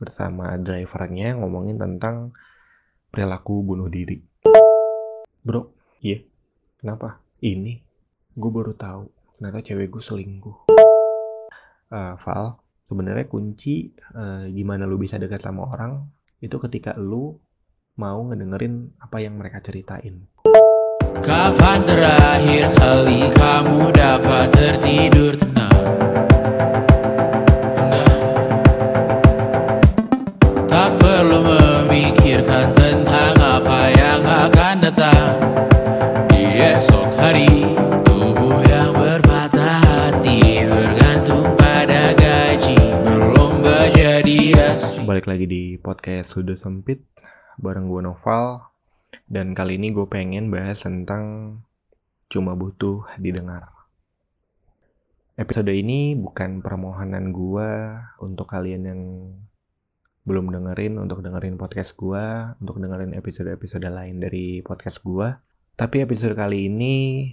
bersama drivernya ngomongin tentang perilaku bunuh diri. Bro, iya, kenapa? Ini, gue baru tahu ternyata cewek gue selingkuh. Uh, Val, sebenarnya kunci uh, gimana lu bisa dekat sama orang itu ketika lu mau ngedengerin apa yang mereka ceritain. Kapan terakhir kali kamu dapat tertidur Noval dan kali ini gue pengen bahas tentang cuma butuh didengar. Episode ini bukan permohonan gue untuk kalian yang belum dengerin untuk dengerin podcast gue, untuk dengerin episode-episode lain dari podcast gue. Tapi episode kali ini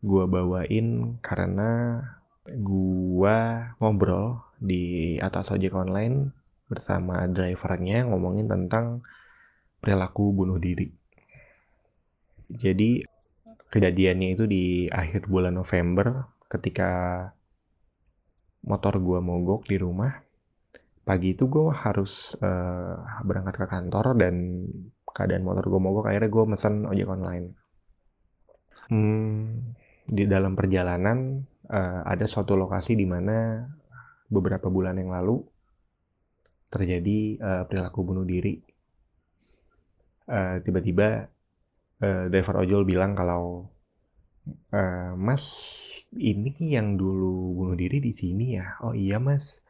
gue bawain karena gue ngobrol di atas ojek online bersama drivernya ngomongin tentang perilaku bunuh diri. Jadi kejadiannya itu di akhir bulan November ketika motor gue mogok di rumah. Pagi itu gue harus uh, berangkat ke kantor dan keadaan motor gue mogok akhirnya gue mesen ojek online. Hmm, di dalam perjalanan uh, ada suatu lokasi di mana beberapa bulan yang lalu terjadi uh, perilaku bunuh diri tiba tiba-tiba uh, driver ojol bilang kalau uh, Mas ini yang dulu bunuh diri di sini ya. Oh iya Mas.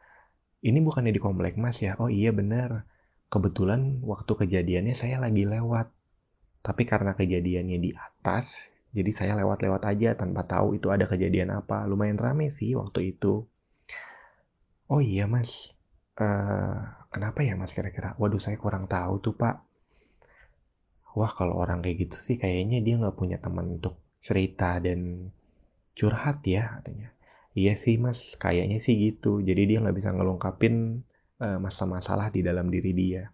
Ini bukannya di komplek Mas ya. Oh iya benar. Kebetulan waktu kejadiannya saya lagi lewat. Tapi karena kejadiannya di atas, jadi saya lewat-lewat aja tanpa tahu itu ada kejadian apa. Lumayan rame sih waktu itu. Oh iya Mas. Uh, kenapa ya Mas kira-kira? Waduh saya kurang tahu tuh Pak wah kalau orang kayak gitu sih kayaknya dia nggak punya teman untuk cerita dan curhat ya katanya. Iya sih mas, kayaknya sih gitu. Jadi dia nggak bisa ngelungkapin uh, masalah-masalah di dalam diri dia.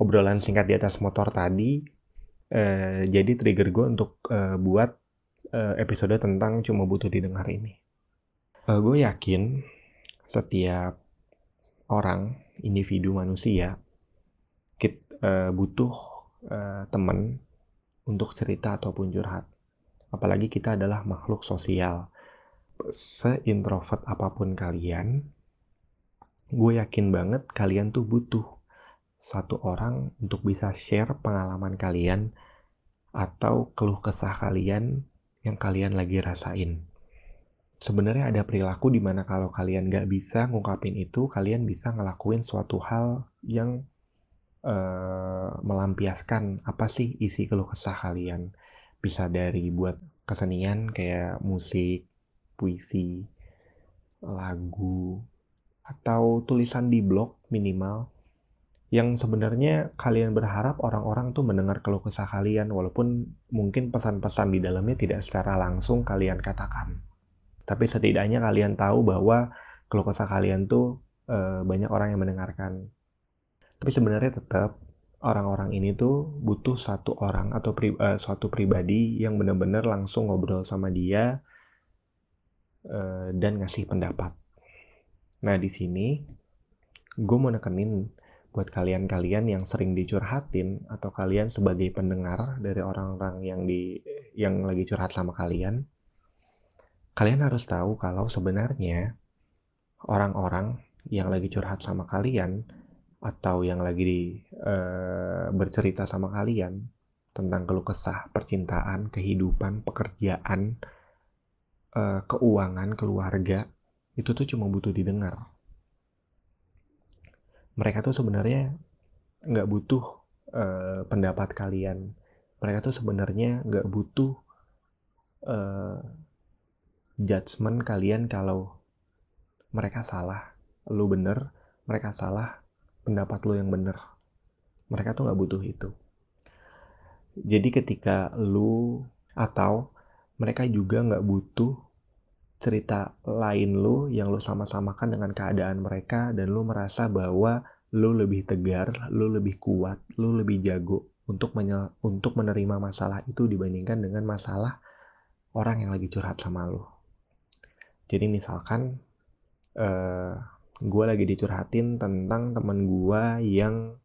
Obrolan singkat di atas motor tadi uh, jadi trigger gue untuk uh, buat uh, episode tentang cuma butuh didengar ini. Uh, gue yakin setiap orang, individu manusia uh, butuh uh, teman untuk cerita ataupun curhat. Apalagi kita adalah makhluk sosial. Seintrovert apa pun kalian, gue yakin banget kalian tuh butuh satu orang untuk bisa share pengalaman kalian atau keluh kesah kalian yang kalian lagi rasain. Sebenarnya ada perilaku di mana kalau kalian gak bisa ngungkapin itu, kalian bisa ngelakuin suatu hal yang uh, melampiaskan apa sih isi keluh kesah kalian. Bisa dari buat kesenian kayak musik, puisi, lagu, atau tulisan di blog minimal yang sebenarnya kalian berharap orang-orang tuh mendengar keluh kesah kalian walaupun mungkin pesan-pesan di dalamnya tidak secara langsung kalian katakan. Tapi setidaknya kalian tahu bahwa keluh kesah kalian tuh e, banyak orang yang mendengarkan. Tapi sebenarnya tetap orang-orang ini tuh butuh satu orang atau pri, uh, suatu pribadi yang benar-benar langsung ngobrol sama dia uh, dan ngasih pendapat. Nah di sini gue mau nekenin buat kalian-kalian yang sering dicurhatin atau kalian sebagai pendengar dari orang-orang yang di yang lagi curhat sama kalian, kalian harus tahu kalau sebenarnya orang-orang yang lagi curhat sama kalian atau yang lagi di, uh, bercerita sama kalian tentang keluh kesah percintaan, kehidupan, pekerjaan, uh, keuangan, keluarga, itu tuh cuma butuh didengar. Mereka tuh sebenarnya nggak butuh uh, pendapat kalian. Mereka tuh sebenarnya nggak butuh uh, judgement kalian kalau mereka salah, lu bener, mereka salah, pendapat lo yang bener. Mereka tuh nggak butuh itu. Jadi ketika lu atau mereka juga nggak butuh cerita lain lu yang lu sama-samakan dengan keadaan mereka dan lu merasa bahwa lu lebih tegar, lu lebih kuat, lu lebih jago untuk untuk menerima masalah itu dibandingkan dengan masalah orang yang lagi curhat sama lu. Jadi misalkan uh, gue lagi dicurhatin tentang temen gue yang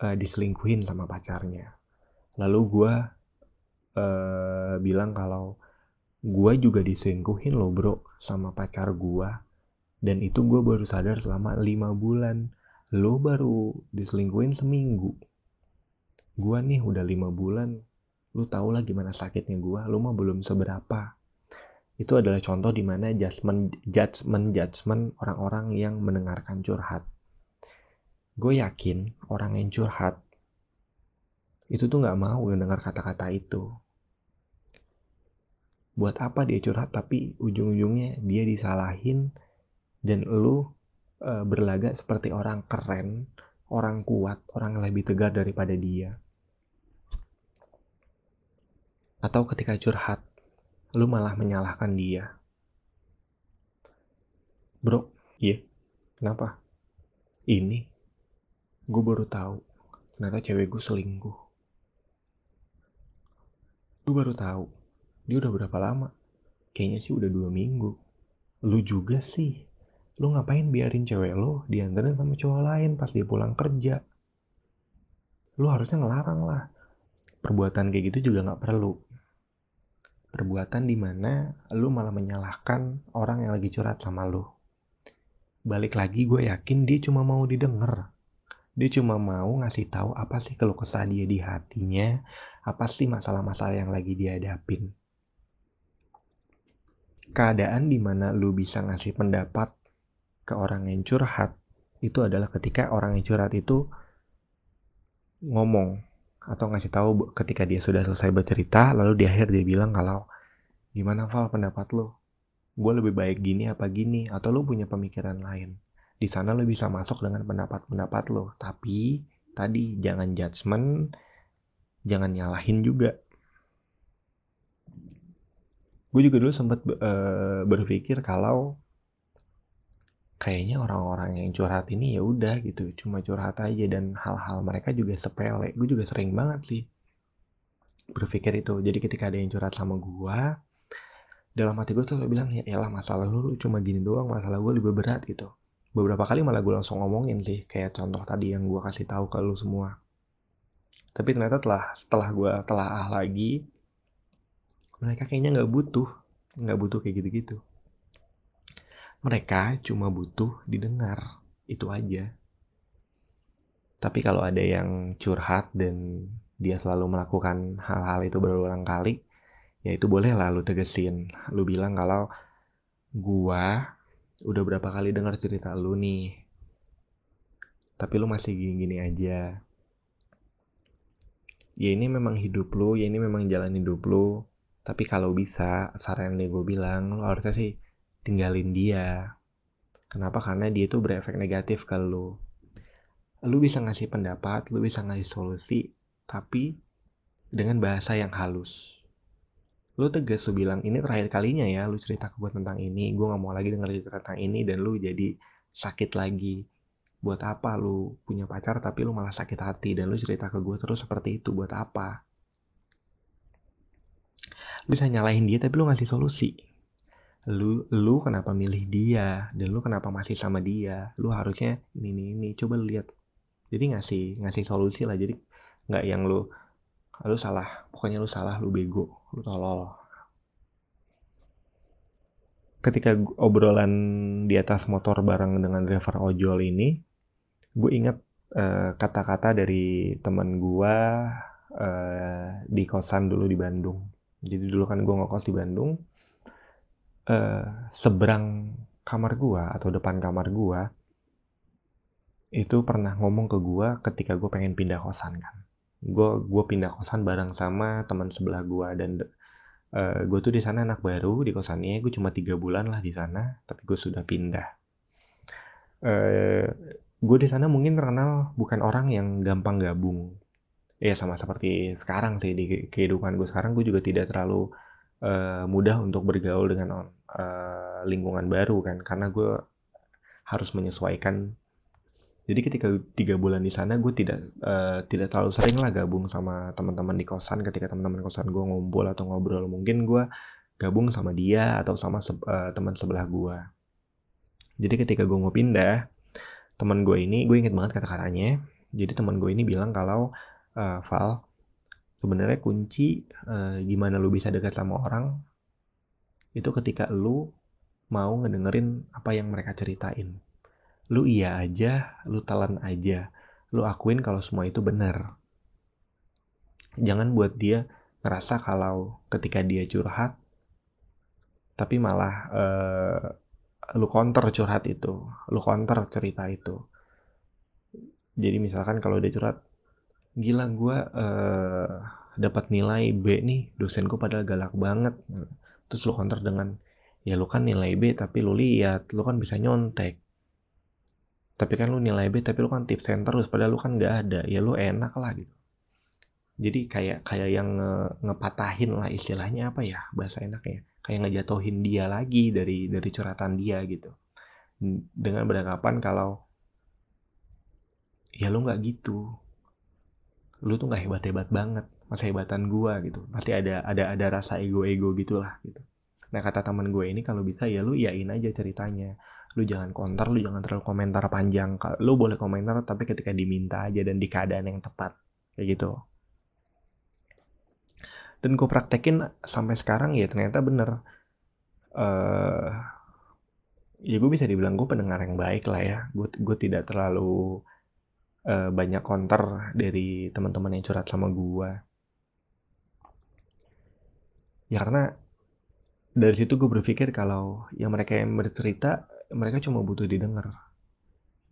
uh, diselingkuhin sama pacarnya. Lalu gue uh, bilang kalau gue juga diselingkuhin loh bro sama pacar gue dan itu gue baru sadar selama lima bulan. Lo baru diselingkuhin seminggu. Gue nih udah lima bulan. Lu tau lah gimana sakitnya gue lu mah belum seberapa itu adalah contoh di mana judgment judgment judgment orang-orang yang mendengarkan curhat gue yakin orang yang curhat itu tuh nggak mau mendengar kata-kata itu buat apa dia curhat tapi ujung-ujungnya dia disalahin dan lu e, berlagak seperti orang keren, orang kuat, orang lebih tegar daripada dia. Atau ketika curhat, lu malah menyalahkan dia. Bro, iya, yeah, kenapa? Ini, gue baru tahu, ternyata cewek gue selingkuh. Gue baru tahu, dia udah berapa lama? Kayaknya sih udah dua minggu. Lu juga sih. Lu ngapain biarin cewek lo diantarin sama cowok lain pas dia pulang kerja? Lu harusnya ngelarang lah. Perbuatan kayak gitu juga gak perlu. Perbuatan di mana lu malah menyalahkan orang yang lagi curhat sama lu. Balik lagi gue yakin dia cuma mau didengar. Dia cuma mau ngasih tahu apa sih kalau kesah dia di hatinya, apa sih masalah-masalah yang lagi dia hadapin keadaan di mana lu bisa ngasih pendapat ke orang yang curhat itu adalah ketika orang yang curhat itu ngomong atau ngasih tahu ketika dia sudah selesai bercerita lalu di akhir dia bilang kalau gimana Val pendapat lo gue lebih baik gini apa gini? Atau lo punya pemikiran lain? Di sana lo bisa masuk dengan pendapat-pendapat lo tapi tadi jangan judgement jangan nyalahin juga. Gue juga dulu sempat uh, berpikir kalau kayaknya orang-orang yang curhat ini ya udah gitu cuma curhat aja dan hal-hal mereka juga sepele. Gue juga sering banget sih berpikir itu. Jadi ketika ada yang curhat sama gue dalam hati gue tuh bilang ya elah masalah lu, lu cuma gini doang masalah gue lebih berat gitu. Beberapa kali malah gue langsung ngomongin sih kayak contoh tadi yang gue kasih tahu ke lu semua. Tapi ternyata telah setelah gue telah ah lagi mereka kayaknya nggak butuh nggak butuh kayak gitu-gitu mereka cuma butuh didengar. Itu aja. Tapi kalau ada yang curhat dan dia selalu melakukan hal-hal itu berulang kali ya itu boleh lah lu tegesin. Lu bilang kalau gua udah berapa kali dengar cerita lu nih. Tapi lu masih gini-gini aja. Ya ini memang hidup lu ya ini memang jalan hidup lu. Tapi kalau bisa, saran yang gue bilang, lo harusnya sih tinggalin dia. Kenapa? Karena dia itu berefek negatif ke lo. Lu bisa ngasih pendapat, lu bisa ngasih solusi, tapi dengan bahasa yang halus. Lu tegas, lu bilang, ini terakhir kalinya ya, lu cerita ke gue tentang ini, gue gak mau lagi denger cerita tentang ini, dan lu jadi sakit lagi. Buat apa lu punya pacar tapi lu malah sakit hati, dan lu cerita ke gue terus seperti itu, buat apa? lu bisa nyalahin dia tapi lu ngasih solusi lu lu kenapa milih dia? Dan lu kenapa masih sama dia? Lu harusnya ini ini ini. Coba lihat. Jadi ngasih ngasih solusi lah. Jadi nggak yang lu lu salah. Pokoknya lu salah lu bego lu tolol. Ketika obrolan di atas motor bareng dengan driver ojol ini gue inget uh, kata-kata dari teman gue uh, di kosan dulu di Bandung. Jadi dulu kan gue ngekos di Bandung uh, seberang kamar gue atau depan kamar gue itu pernah ngomong ke gue ketika gue pengen pindah kosan kan. Gue gue pindah kosan bareng sama teman sebelah gue dan uh, eh, gue tuh di sana anak baru di kosannya gue cuma tiga bulan lah di sana tapi gue sudah pindah. Uh, gue di sana mungkin terkenal bukan orang yang gampang gabung. Ya sama seperti sekarang sih di kehidupan gue sekarang gue juga tidak terlalu uh, mudah untuk bergaul dengan uh, lingkungan baru kan karena gue harus menyesuaikan. Jadi ketika tiga bulan di sana gue tidak uh, tidak terlalu sering lah gabung sama teman-teman di kosan. Ketika teman-teman kosan gue ngumpul atau ngobrol mungkin gue gabung sama dia atau sama se uh, teman sebelah gue. Jadi ketika gue mau pindah teman gue ini gue inget banget kata-katanya. Jadi teman gue ini bilang kalau uh, Val sebenarnya kunci uh, gimana lu bisa dekat sama orang itu ketika lu mau ngedengerin apa yang mereka ceritain lu iya aja, lu telan aja, lu akuin kalau semua itu benar. Jangan buat dia ngerasa kalau ketika dia curhat, tapi malah uh, lu counter curhat itu, lu counter cerita itu. Jadi misalkan kalau dia curhat, gila gue uh, dapat nilai B nih, dosenku padahal galak banget. Terus lu counter dengan, ya lu kan nilai B tapi lu lihat, lu kan bisa nyontek. Tapi kan lu nilai B tapi lu kan tips center terus padahal lu kan nggak ada. Ya lu enak lah gitu. Jadi kayak kayak yang nge, ngepatahin lah istilahnya apa ya bahasa enaknya. Kayak ngejatuhin dia lagi dari dari curhatan dia gitu. Dengan beranggapan kalau ya lu nggak gitu lu tuh nggak hebat hebat banget masa hebatan gua gitu. Pasti ada ada ada rasa ego ego gitulah gitu. Nah kata teman gue ini kalau bisa ya lu yain aja ceritanya. Lu jangan counter lu jangan terlalu komentar panjang. Lu boleh komentar tapi ketika diminta aja dan di keadaan yang tepat. Kayak gitu. Dan gue praktekin sampai sekarang ya ternyata bener. Uh, ya gue bisa dibilang gue pendengar yang baik lah ya. Gue gue tidak terlalu uh, banyak counter dari teman-teman yang curhat sama gue ya karena dari situ gue berpikir kalau yang mereka yang bercerita mereka cuma butuh didengar.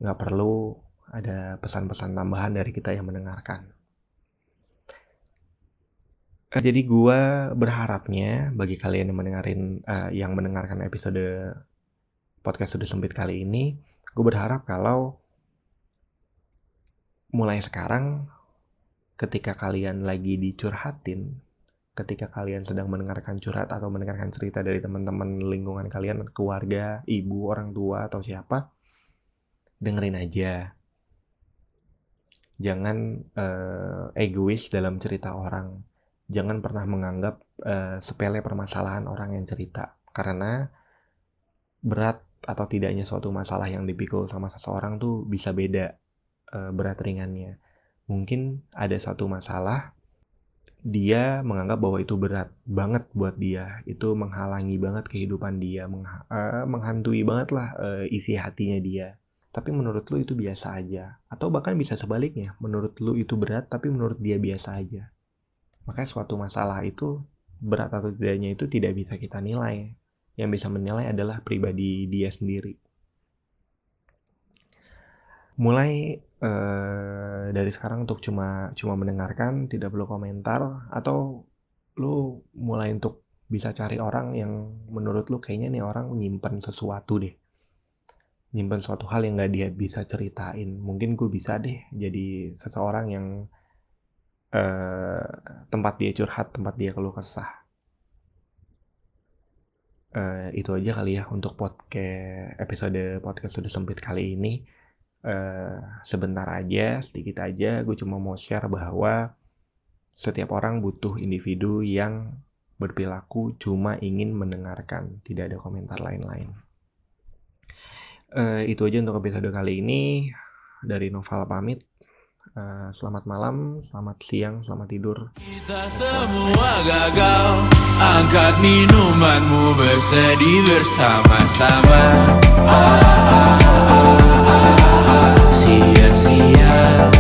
Nggak perlu ada pesan-pesan tambahan dari kita yang mendengarkan. Eh, jadi gue berharapnya bagi kalian yang mendengarin, uh, yang mendengarkan episode podcast sudah sempit kali ini, gue berharap kalau mulai sekarang ketika kalian lagi dicurhatin, ketika kalian sedang mendengarkan curhat atau mendengarkan cerita dari teman-teman lingkungan kalian, keluarga, ibu, orang tua, atau siapa, dengerin aja. Jangan uh, egois dalam cerita orang. Jangan pernah menganggap uh, sepele permasalahan orang yang cerita. Karena berat atau tidaknya suatu masalah yang dipikul sama seseorang tuh bisa beda uh, berat ringannya. Mungkin ada satu masalah dia menganggap bahwa itu berat banget buat dia. Itu menghalangi banget kehidupan dia uh, menghantui banget lah uh, isi hatinya dia. Tapi menurut lu itu biasa aja. Atau bahkan bisa sebaliknya menurut lu itu berat tapi menurut dia biasa aja. Makanya suatu masalah itu berat atau tidaknya itu tidak bisa kita nilai. Yang bisa menilai adalah pribadi dia sendiri mulai uh, dari sekarang untuk cuma cuma mendengarkan tidak perlu komentar atau lu mulai untuk bisa cari orang yang menurut lu kayaknya nih orang menyimpan sesuatu deh. Nyimpan suatu hal yang gak dia bisa ceritain. Mungkin gue bisa deh jadi seseorang yang uh, tempat dia curhat tempat dia keluh kesah. Uh, itu aja kali ya untuk podcast episode podcast sudah sempit kali ini uh, sebentar aja, sedikit aja, gue cuma mau share bahwa setiap orang butuh individu yang berperilaku cuma ingin mendengarkan, tidak ada komentar lain-lain. Uh, itu aja untuk episode kali ini. Dari Noval pamit. Uh, selamat malam, selamat siang, selamat tidur. Kita semua gagal. Angkat minumanmu bersedih bersama-sama. Ah, ah. Yeah.